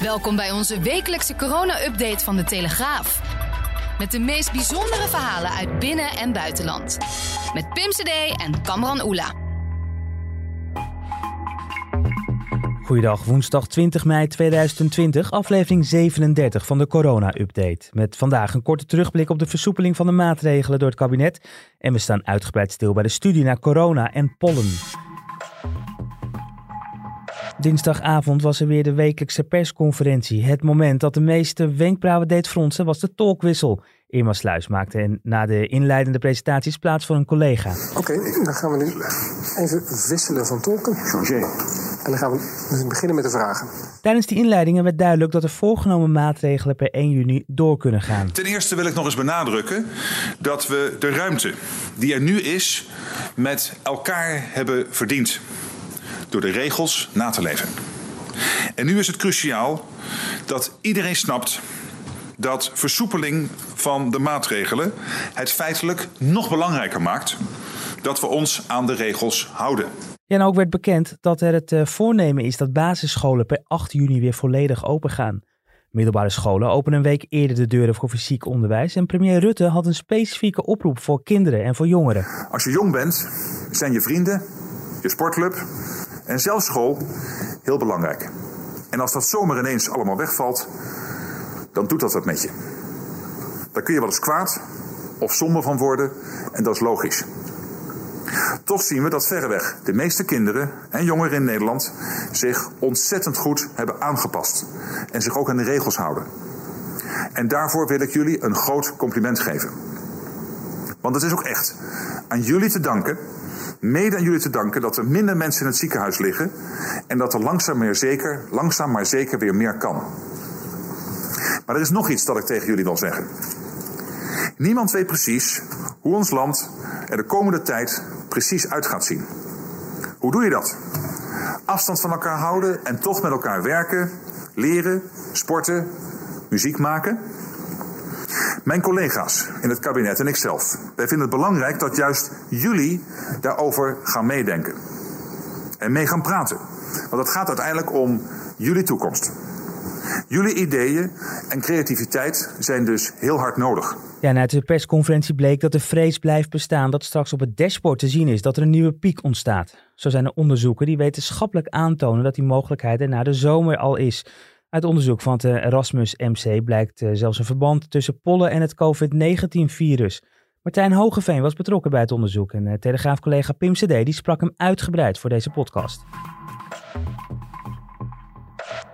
Welkom bij onze wekelijkse corona-update van de Telegraaf. Met de meest bijzondere verhalen uit binnen- en buitenland. Met Pim CD en Kamran Oela. Goeiedag, woensdag 20 mei 2020, aflevering 37 van de corona-update. Met vandaag een korte terugblik op de versoepeling van de maatregelen door het kabinet. En we staan uitgebreid stil bij de studie naar corona en pollen. Dinsdagavond was er weer de wekelijkse persconferentie. Het moment dat de meeste wenkbrauwen deed fronsen was de tolkwissel. Irma Sluis maakte na de inleidende presentaties plaats voor een collega. Oké, dan gaan we nu even wisselen van tolken. Changer. En dan gaan we beginnen met de vragen. Tijdens die inleidingen werd duidelijk dat de voorgenomen maatregelen per 1 juni door kunnen gaan. Ten eerste wil ik nog eens benadrukken dat we de ruimte die er nu is met elkaar hebben verdiend door de regels na te leven. En nu is het cruciaal dat iedereen snapt dat versoepeling van de maatregelen het feitelijk nog belangrijker maakt dat we ons aan de regels houden. Ja, en ook werd bekend dat er het eh, voornemen is dat basisscholen per 8 juni weer volledig open gaan. Middelbare scholen openen een week eerder de deuren voor fysiek onderwijs en premier Rutte had een specifieke oproep voor kinderen en voor jongeren. Als je jong bent, zijn je vrienden, je sportclub en zelfs school heel belangrijk. En als dat zomaar ineens allemaal wegvalt, dan doet dat wat met je. Daar kun je wel eens kwaad of somber van worden en dat is logisch. Toch zien we dat verreweg de meeste kinderen en jongeren in Nederland zich ontzettend goed hebben aangepast en zich ook aan de regels houden. En daarvoor wil ik jullie een groot compliment geven. Want het is ook echt aan jullie te danken, mede aan jullie te danken, dat er minder mensen in het ziekenhuis liggen en dat er langzaam zeker, langzaam maar zeker weer meer kan. Maar er is nog iets dat ik tegen jullie wil zeggen. Niemand weet precies hoe ons land er de komende tijd precies uit gaat zien. Hoe doe je dat? Afstand van elkaar houden en toch met elkaar werken, leren, sporten, muziek maken? Mijn collega's in het kabinet en ikzelf, wij vinden het belangrijk dat juist jullie daarover gaan meedenken. En mee gaan praten. Want het gaat uiteindelijk om jullie toekomst. Jullie ideeën en creativiteit zijn dus heel hard nodig. Ja, en uit de persconferentie bleek dat de vrees blijft bestaan dat straks op het dashboard te zien is dat er een nieuwe piek ontstaat. Zo zijn er onderzoeken die wetenschappelijk aantonen dat die mogelijkheid er na de zomer al is. Uit onderzoek van het Erasmus MC blijkt eh, zelfs een verband tussen pollen en het COVID-19-virus. Martijn Hogeveen was betrokken bij het onderzoek en eh, Telegraaf-collega Pim CD die sprak hem uitgebreid voor deze podcast.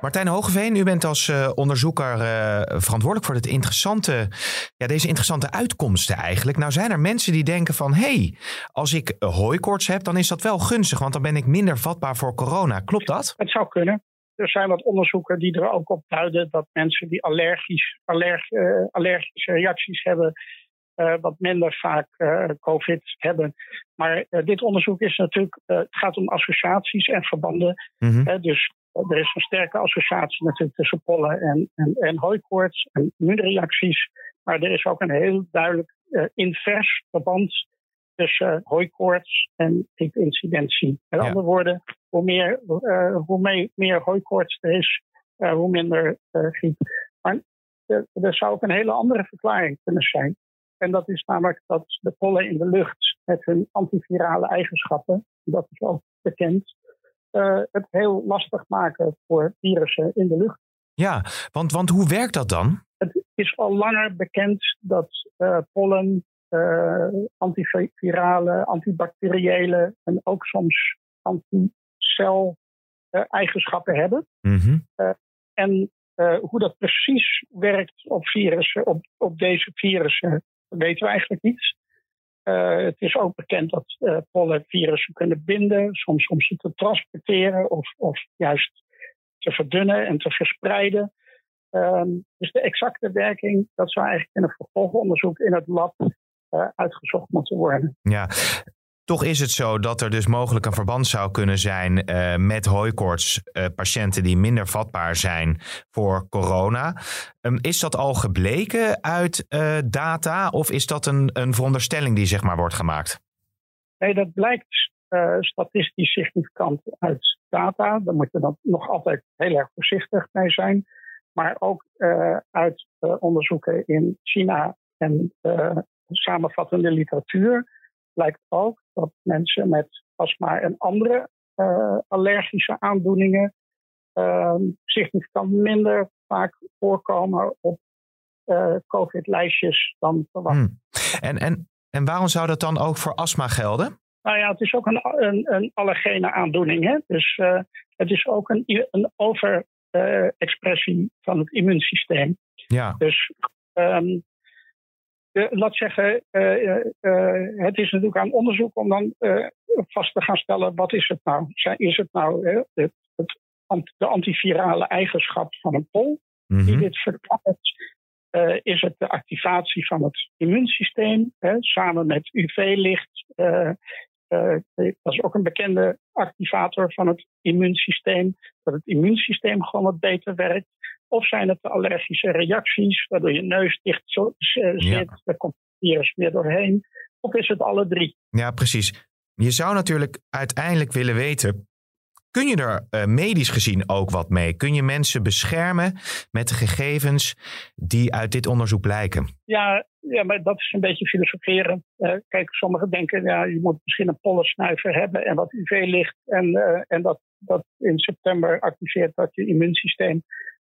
Martijn Hogeveen, u bent als uh, onderzoeker uh, verantwoordelijk voor het interessante, ja, deze interessante uitkomsten eigenlijk. Nou zijn er mensen die denken van, hé, hey, als ik hooikoorts heb, dan is dat wel gunstig, want dan ben ik minder vatbaar voor corona. Klopt dat? Het zou kunnen. Er zijn wat onderzoeken die er ook op duiden dat mensen die allergisch, allerg, uh, allergische reacties hebben, wat minder vaak COVID hebben. Maar dit onderzoek is natuurlijk, het gaat om associaties en verbanden. Mm-hmm. dus er is een sterke associatie natuurlijk tussen pollen en, en, en hooikoorts en immuunreacties. Maar er is ook een heel duidelijk invers verband tussen uh, hooikoorts en griepincidentie. Met ja. andere woorden, hoe meer, uh, hoe meer, meer hooikoorts er is, hoe minder griep. Maar er zou ook een hele andere verklaring kunnen zijn. En dat is namelijk dat de pollen in de lucht met hun antivirale eigenschappen, dat is ook bekend, uh, het heel lastig maken voor virussen in de lucht. Ja, want, want hoe werkt dat dan? Het is al langer bekend dat uh, pollen uh, antivirale, antibacteriële en ook soms anticel eigenschappen hebben. Mm-hmm. en hoe dat precies werkt op virussen, op, op deze virussen, weten we eigenlijk niet. Uh, het is ook bekend dat uh, pollen virussen kunnen binden, soms om ze te transporteren of, of juist te verdunnen en te verspreiden. Ehm, dus de exacte werking, dat zou eigenlijk in een vervolgonderzoek in het lab uitgezocht moeten worden. Ja, toch is het zo dat er dus mogelijk een verband zou kunnen zijn uh, met hooikoorts uh, patiënten die minder vatbaar zijn voor corona. Um, is dat al gebleken uit uh, data of is dat een, een veronderstelling die zeg maar wordt gemaakt? Nee, dat blijkt statistisch significant uit data. Daar moet je dan nog altijd heel erg voorzichtig mee zijn. Maar ook uit onderzoeken in China en samenvattende literatuur blijkt ook dat mensen met astma en andere uh, allergische aandoeningen uh, significant minder vaak voorkomen op uh, COVID-lijstjes dan verwacht. Hmm. En, en, en waarom zou dat dan ook voor astma gelden? Nou ja, het is ook een, een, een allergene aandoening. Hè? Dus uh, het is ook een, een overexpressie van het immuunsysteem. Ja. Dus um, uh, laat zeggen, uh, het is natuurlijk aan onderzoek om dan vast te gaan stellen wat is het nou? Is het nou het, het, de antivirale eigenschap van een pol die dit verklaart? is het de activatie van het immuunsysteem hè, samen met UV-licht? Dat is ook een bekende activator van het immuunsysteem, dat het immuunsysteem gewoon wat beter werkt. Of zijn het de allergische reacties, waardoor je neus dicht zit, ja. er komt virus meer doorheen. Of is het alle drie? Ja, precies. Je zou natuurlijk uiteindelijk willen weten, kun je er uh, medisch gezien ook wat mee? Kun je mensen beschermen met de gegevens die uit dit onderzoek blijken? Ja, ja maar dat is een beetje filosoferen. Uh, kijk, sommigen denken, ja, je moet misschien een pollensnuiver hebben en wat UV-licht. En, uh, en dat, dat in september activeert dat je immuunsysteem.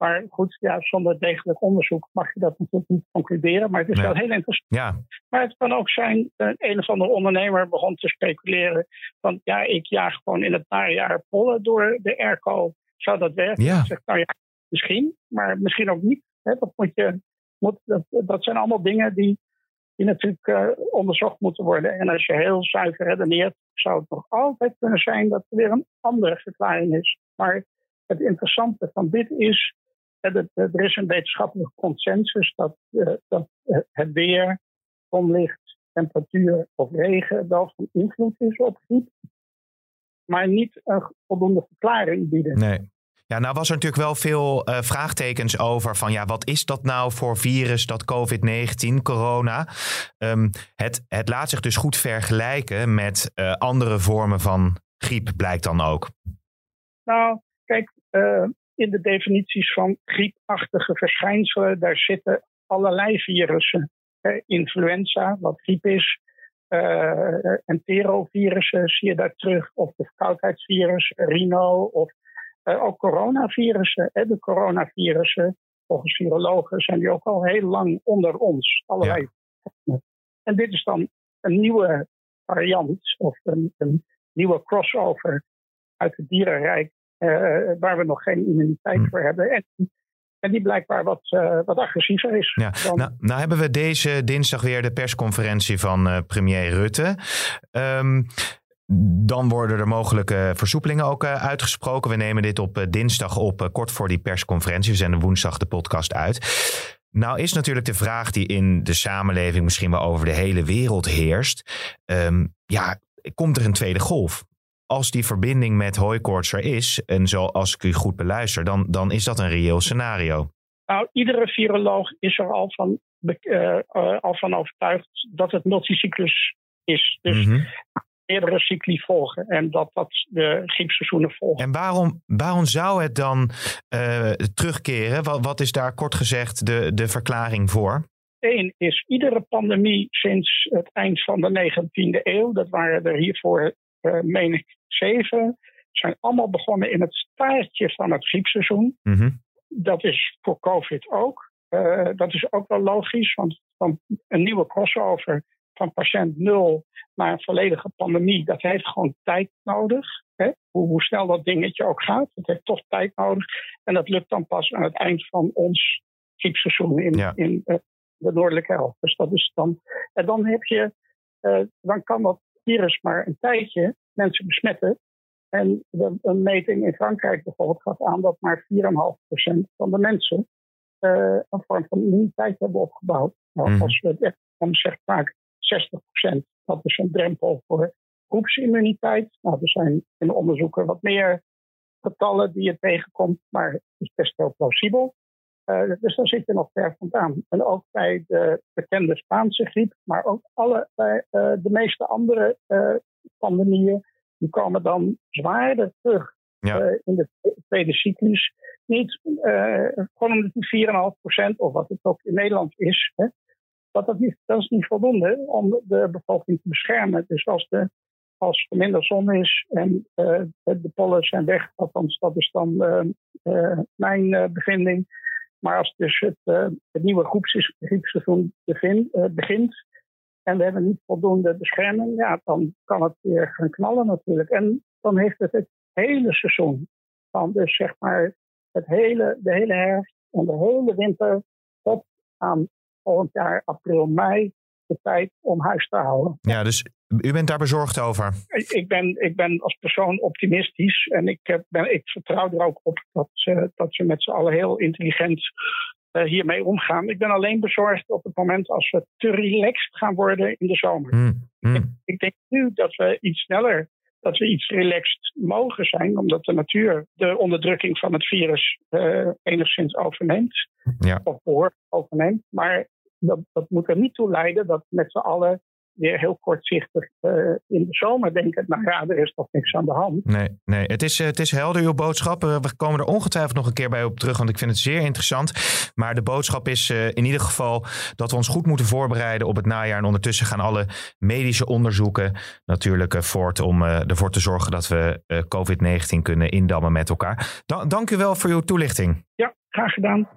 Maar goed, ja, zonder degelijk onderzoek mag je dat natuurlijk niet concluderen. Maar het is wel heel interessant. Ja. Maar het kan ook zijn, dat een of andere ondernemer begon te speculeren. Van ja, ik jaag gewoon in het najaar pollen door de airco. Zou dat werken? Ja. Ik zeg, nou ja, misschien, maar misschien ook niet. Hè, dat, moet je, moet, dat, dat zijn allemaal dingen die, die natuurlijk uh, onderzocht moeten worden. En als je heel zuiver redeneert, zou het nog altijd kunnen zijn dat er weer een andere verklaring is. Maar het interessante van dit is er is een wetenschappelijke consensus dat, uh, dat het weer, zonlicht, temperatuur of regen wel van invloed is op griep. Maar niet een voldoende verklaring bieden. Nee. Ja, nou was er natuurlijk wel veel uh, vraagtekens over van ja, wat is dat nou voor virus, dat COVID-19, corona? Um, het, het laat zich dus goed vergelijken met uh, andere vormen van griep, blijkt dan ook. Nou, kijk, uh, in de definities van griepachtige verschijnselen, daar zitten allerlei virussen. influenza, wat griep is, uh, enterovirussen zie je daar terug, of de verkoudheidsvirus, rhino, of uh, ook coronavirussen. Hè, de coronavirussen, volgens virologen, zijn die ook al heel lang onder ons. Allerlei. Ja. En dit is dan een nieuwe variant, of een, een nieuwe crossover uit het dierenrijk waar we nog geen immuniteit hmm. voor hebben. En, en die blijkbaar wat, uh, wat agressiever is. Ja. Dan... Nou, nou, hebben we deze dinsdag weer de persconferentie van uh, premier Rutte. Um, dan worden er mogelijke versoepelingen ook uh, uitgesproken. We nemen dit op dinsdag op, kort voor die persconferentie. We zenden woensdag de podcast uit. Nou is natuurlijk de vraag die in de samenleving misschien wel over de hele wereld heerst. Um, ja, komt er een tweede golf? Als die verbinding met hooikoorts er is, en zoals ik u goed beluister, dan, dan is dat een reëel scenario. Nou, iedere viroloog is er al van, uh, uh, al van overtuigd dat het multicyclus is. Dus mm-hmm. meerdere cycli volgen en dat dat de griepseizoenen volgen. En waarom, waarom zou het dan uh, terugkeren? Wat, wat is daar kort gezegd de, de verklaring voor? Eén is iedere pandemie sinds het eind van de 19e eeuw, dat waren er hiervoor uh, meen ik zeven, zijn allemaal begonnen in het staartje van het griepseizoen. Mm-hmm. Dat is voor COVID ook. Uh, dat is ook wel logisch, want van een nieuwe crossover van patiënt nul naar een volledige pandemie, dat heeft gewoon tijd nodig. Hè? Hoe, hoe, snel dat dingetje ook gaat, dat heeft toch tijd nodig. En dat lukt dan pas aan het eind van ons griepseizoen in, ja. in uh, de noordelijke helft. Dus dat is dan. En dan heb je, uh, dan kan dat virus maar een tijdje mensen besmetten. En de, een meting in Frankrijk bijvoorbeeld gaf aan dat maar 4,5% van de mensen uh, een vorm van immuniteit hebben opgebouwd. Nou, mm. Als we het echt, dan zegt vaak 60%. Dat is een drempel voor groepsimmuniteit. Nou, er zijn in de onderzoeken wat meer getallen die je tegenkomt, maar het is best wel plausibel. Uh, dus daar zit je nog ver vandaan. En ook bij de bekende Spaanse griep, maar ook alle, bij uh, de meeste andere uh, pandemieën, die komen dan zwaarder terug ja. in de tweede cyclus. Niet gewoon omdat die 4,5% of wat het ook in Nederland is, hè, dat, dat, niet, dat is niet voldoende om de bevolking te beschermen. Dus als, de, als er minder zon is en de pollen zijn weg, althans dat is dan mijn bevinding maar als dus het, het nieuwe groepseizoen uh, begint en we hebben niet voldoende bescherming, ja, dan kan het weer gaan knallen natuurlijk. En dan heeft het het hele seizoen, van dus zeg maar het hele, de hele herfst en de hele winter tot aan volgend jaar april, mei, de tijd om huis te houden. Ja, dus u bent daar bezorgd over? Ik ben, ik ben als persoon optimistisch en ik, ben, ik vertrouw er ook op dat ze, dat ze met z'n allen heel intelligent uh, hiermee omgaan. Ik ben alleen bezorgd op het moment als we te relaxed gaan worden in de zomer. Hmm, hmm. Ik, ik, denk nu dat we iets sneller, dat we iets relaxed mogen zijn, omdat de natuur de onderdrukking van het virus uh, enigszins overneemt. Ja. Of behoorlijk overneemt. Maar dat, dat moet er niet toe leiden dat met z'n allen weer heel kortzichtig uh, in de zomer denken, nou ja, er is toch niks aan de hand. Nee, nee. Het, is, het is helder, uw boodschap. We komen er ongetwijfeld nog een keer bij op terug, want ik vind het zeer interessant. Maar de boodschap is uh, in ieder geval dat we ons goed moeten voorbereiden op het najaar. En ondertussen gaan alle medische onderzoeken natuurlijk uh, voort om ervoor te zorgen dat we COVID-19 kunnen indammen met elkaar. Da dank u wel voor uw toelichting. Ja, graag gedaan.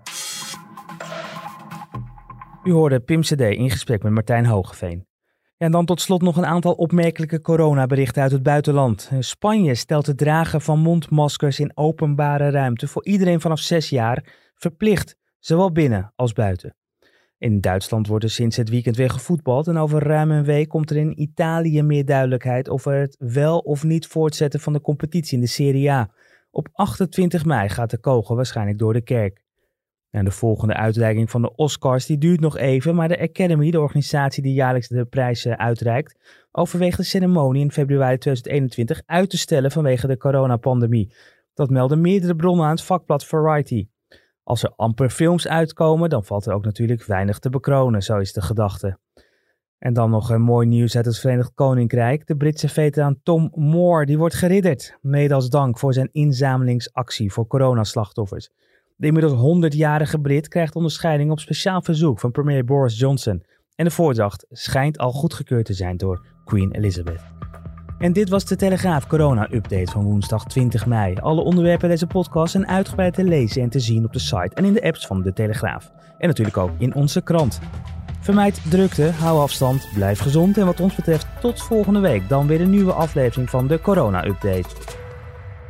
U hoorde Pim CD in gesprek met Martijn Hogeveen. En dan tot slot nog een aantal opmerkelijke coronaberichten uit het buitenland. Spanje stelt het dragen van mondmaskers in openbare ruimte voor iedereen vanaf 6 jaar verplicht, zowel binnen als buiten. In Duitsland wordt er sinds het weekend weer gevoetbald en over ruim een week komt er in Italië meer duidelijkheid over het wel of niet voortzetten van de competitie in de Serie A. Op 28 mei gaat de kogel waarschijnlijk door de kerk. En de volgende uitreiking van de Oscars die duurt nog even, maar de Academy, de organisatie die jaarlijks de prijzen uitreikt, overweegt de ceremonie in februari 2021 uit te stellen vanwege de coronapandemie. Dat melden meerdere bronnen aan het vakblad Variety. Als er amper films uitkomen, dan valt er ook natuurlijk weinig te bekronen, zo is de gedachte. En dan nog een mooi nieuws uit het Verenigd Koninkrijk. De Britse veteraan Tom Moore die wordt geridderd, mede als dank voor zijn inzamelingsactie voor coronaslachtoffers. De inmiddels 100-jarige Brit krijgt onderscheiding op speciaal verzoek van premier Boris Johnson. En de voordracht schijnt al goedgekeurd te zijn door Queen Elizabeth. En dit was de Telegraaf Corona-update van woensdag 20 mei. Alle onderwerpen deze podcast zijn uitgebreid te lezen en te zien op de site en in de apps van de Telegraaf. En natuurlijk ook in onze krant. Vermijd drukte, hou afstand, blijf gezond en wat ons betreft tot volgende week dan weer een nieuwe aflevering van de Corona-update.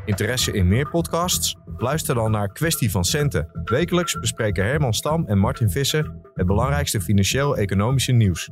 Interesse in meer podcasts? Luister dan naar Kwestie van Centen. Wekelijks bespreken Herman Stam en Martin Visser het belangrijkste financieel-economische nieuws.